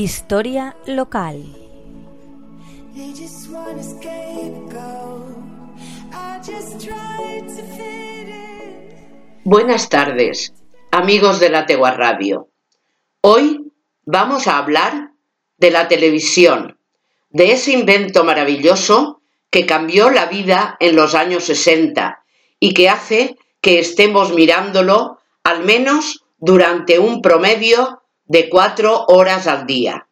Historia local. Buenas tardes, amigos de la Tegua Radio. Hoy vamos a hablar de la televisión, de ese invento maravilloso que cambió la vida en los años 60 y que hace que estemos mirándolo al menos durante un promedio de cuatro horas al día.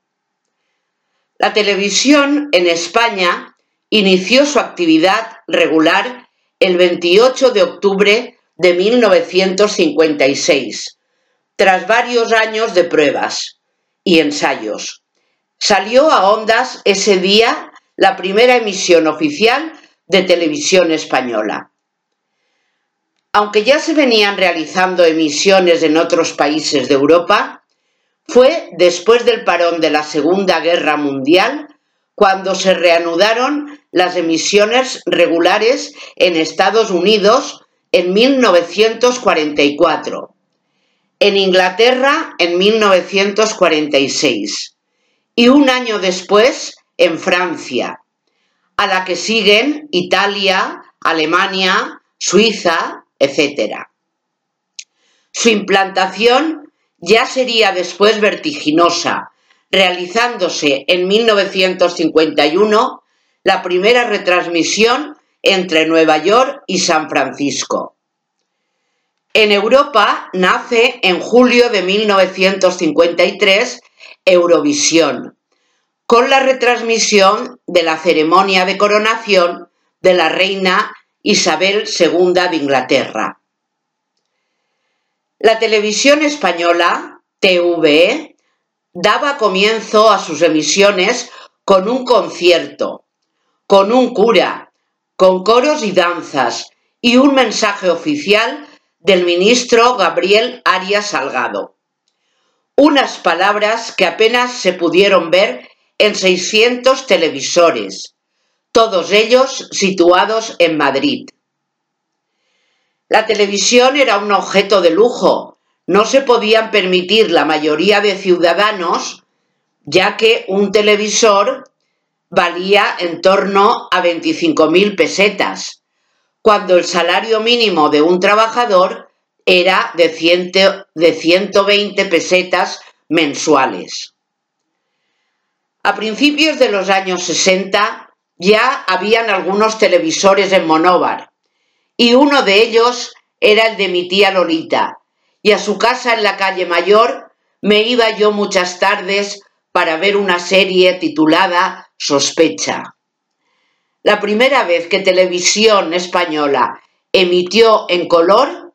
La televisión en España inició su actividad regular el 28 de octubre de 1956, tras varios años de pruebas y ensayos. Salió a ondas ese día la primera emisión oficial de televisión española. Aunque ya se venían realizando emisiones en otros países de Europa, fue después del parón de la Segunda Guerra Mundial cuando se reanudaron las emisiones regulares en Estados Unidos en 1944, en Inglaterra en 1946 y un año después en Francia, a la que siguen Italia, Alemania, Suiza, etc. Su implantación ya sería después vertiginosa, realizándose en 1951 la primera retransmisión entre Nueva York y San Francisco. En Europa nace en julio de 1953 Eurovisión, con la retransmisión de la ceremonia de coronación de la reina Isabel II de Inglaterra. La televisión española, TVE, daba comienzo a sus emisiones con un concierto, con un cura, con coros y danzas y un mensaje oficial del ministro Gabriel Arias Salgado. Unas palabras que apenas se pudieron ver en 600 televisores, todos ellos situados en Madrid. La televisión era un objeto de lujo. No se podían permitir la mayoría de ciudadanos, ya que un televisor valía en torno a 25.000 pesetas, cuando el salario mínimo de un trabajador era de, de 120 pesetas mensuales. A principios de los años 60 ya habían algunos televisores en Monóvar, y uno de ellos era el de mi tía Lolita, y a su casa en la calle Mayor me iba yo muchas tardes para ver una serie titulada Sospecha. La primera vez que Televisión Española emitió en color,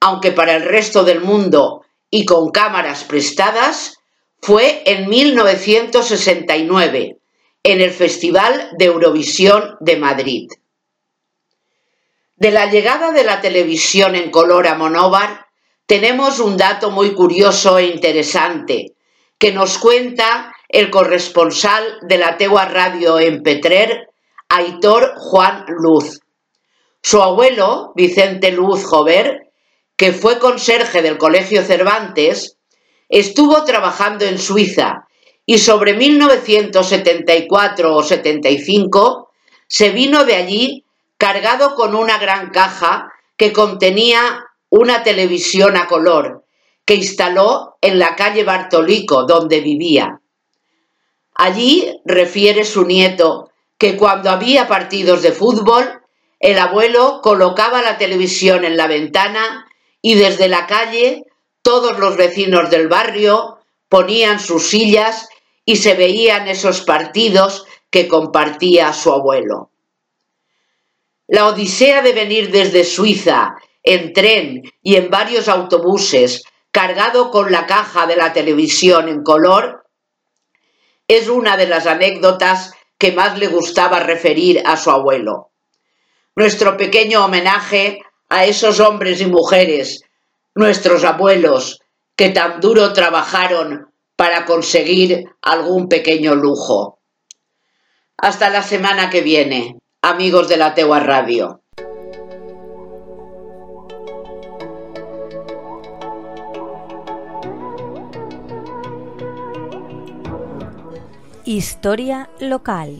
aunque para el resto del mundo y con cámaras prestadas, fue en 1969, en el Festival de Eurovisión de Madrid. De la llegada de la televisión en color a Monóvar, tenemos un dato muy curioso e interesante que nos cuenta el corresponsal de la Tegua Radio en Petrer, Aitor Juan Luz. Su abuelo, Vicente Luz Jover, que fue conserje del Colegio Cervantes, estuvo trabajando en Suiza y sobre 1974 o 75 se vino de allí cargado con una gran caja que contenía una televisión a color que instaló en la calle Bartolico, donde vivía. Allí refiere su nieto que cuando había partidos de fútbol, el abuelo colocaba la televisión en la ventana y desde la calle todos los vecinos del barrio ponían sus sillas y se veían esos partidos que compartía su abuelo. La odisea de venir desde Suiza en tren y en varios autobuses cargado con la caja de la televisión en color es una de las anécdotas que más le gustaba referir a su abuelo. Nuestro pequeño homenaje a esos hombres y mujeres, nuestros abuelos, que tan duro trabajaron para conseguir algún pequeño lujo. Hasta la semana que viene amigos de la Tegua Radio. Historia local.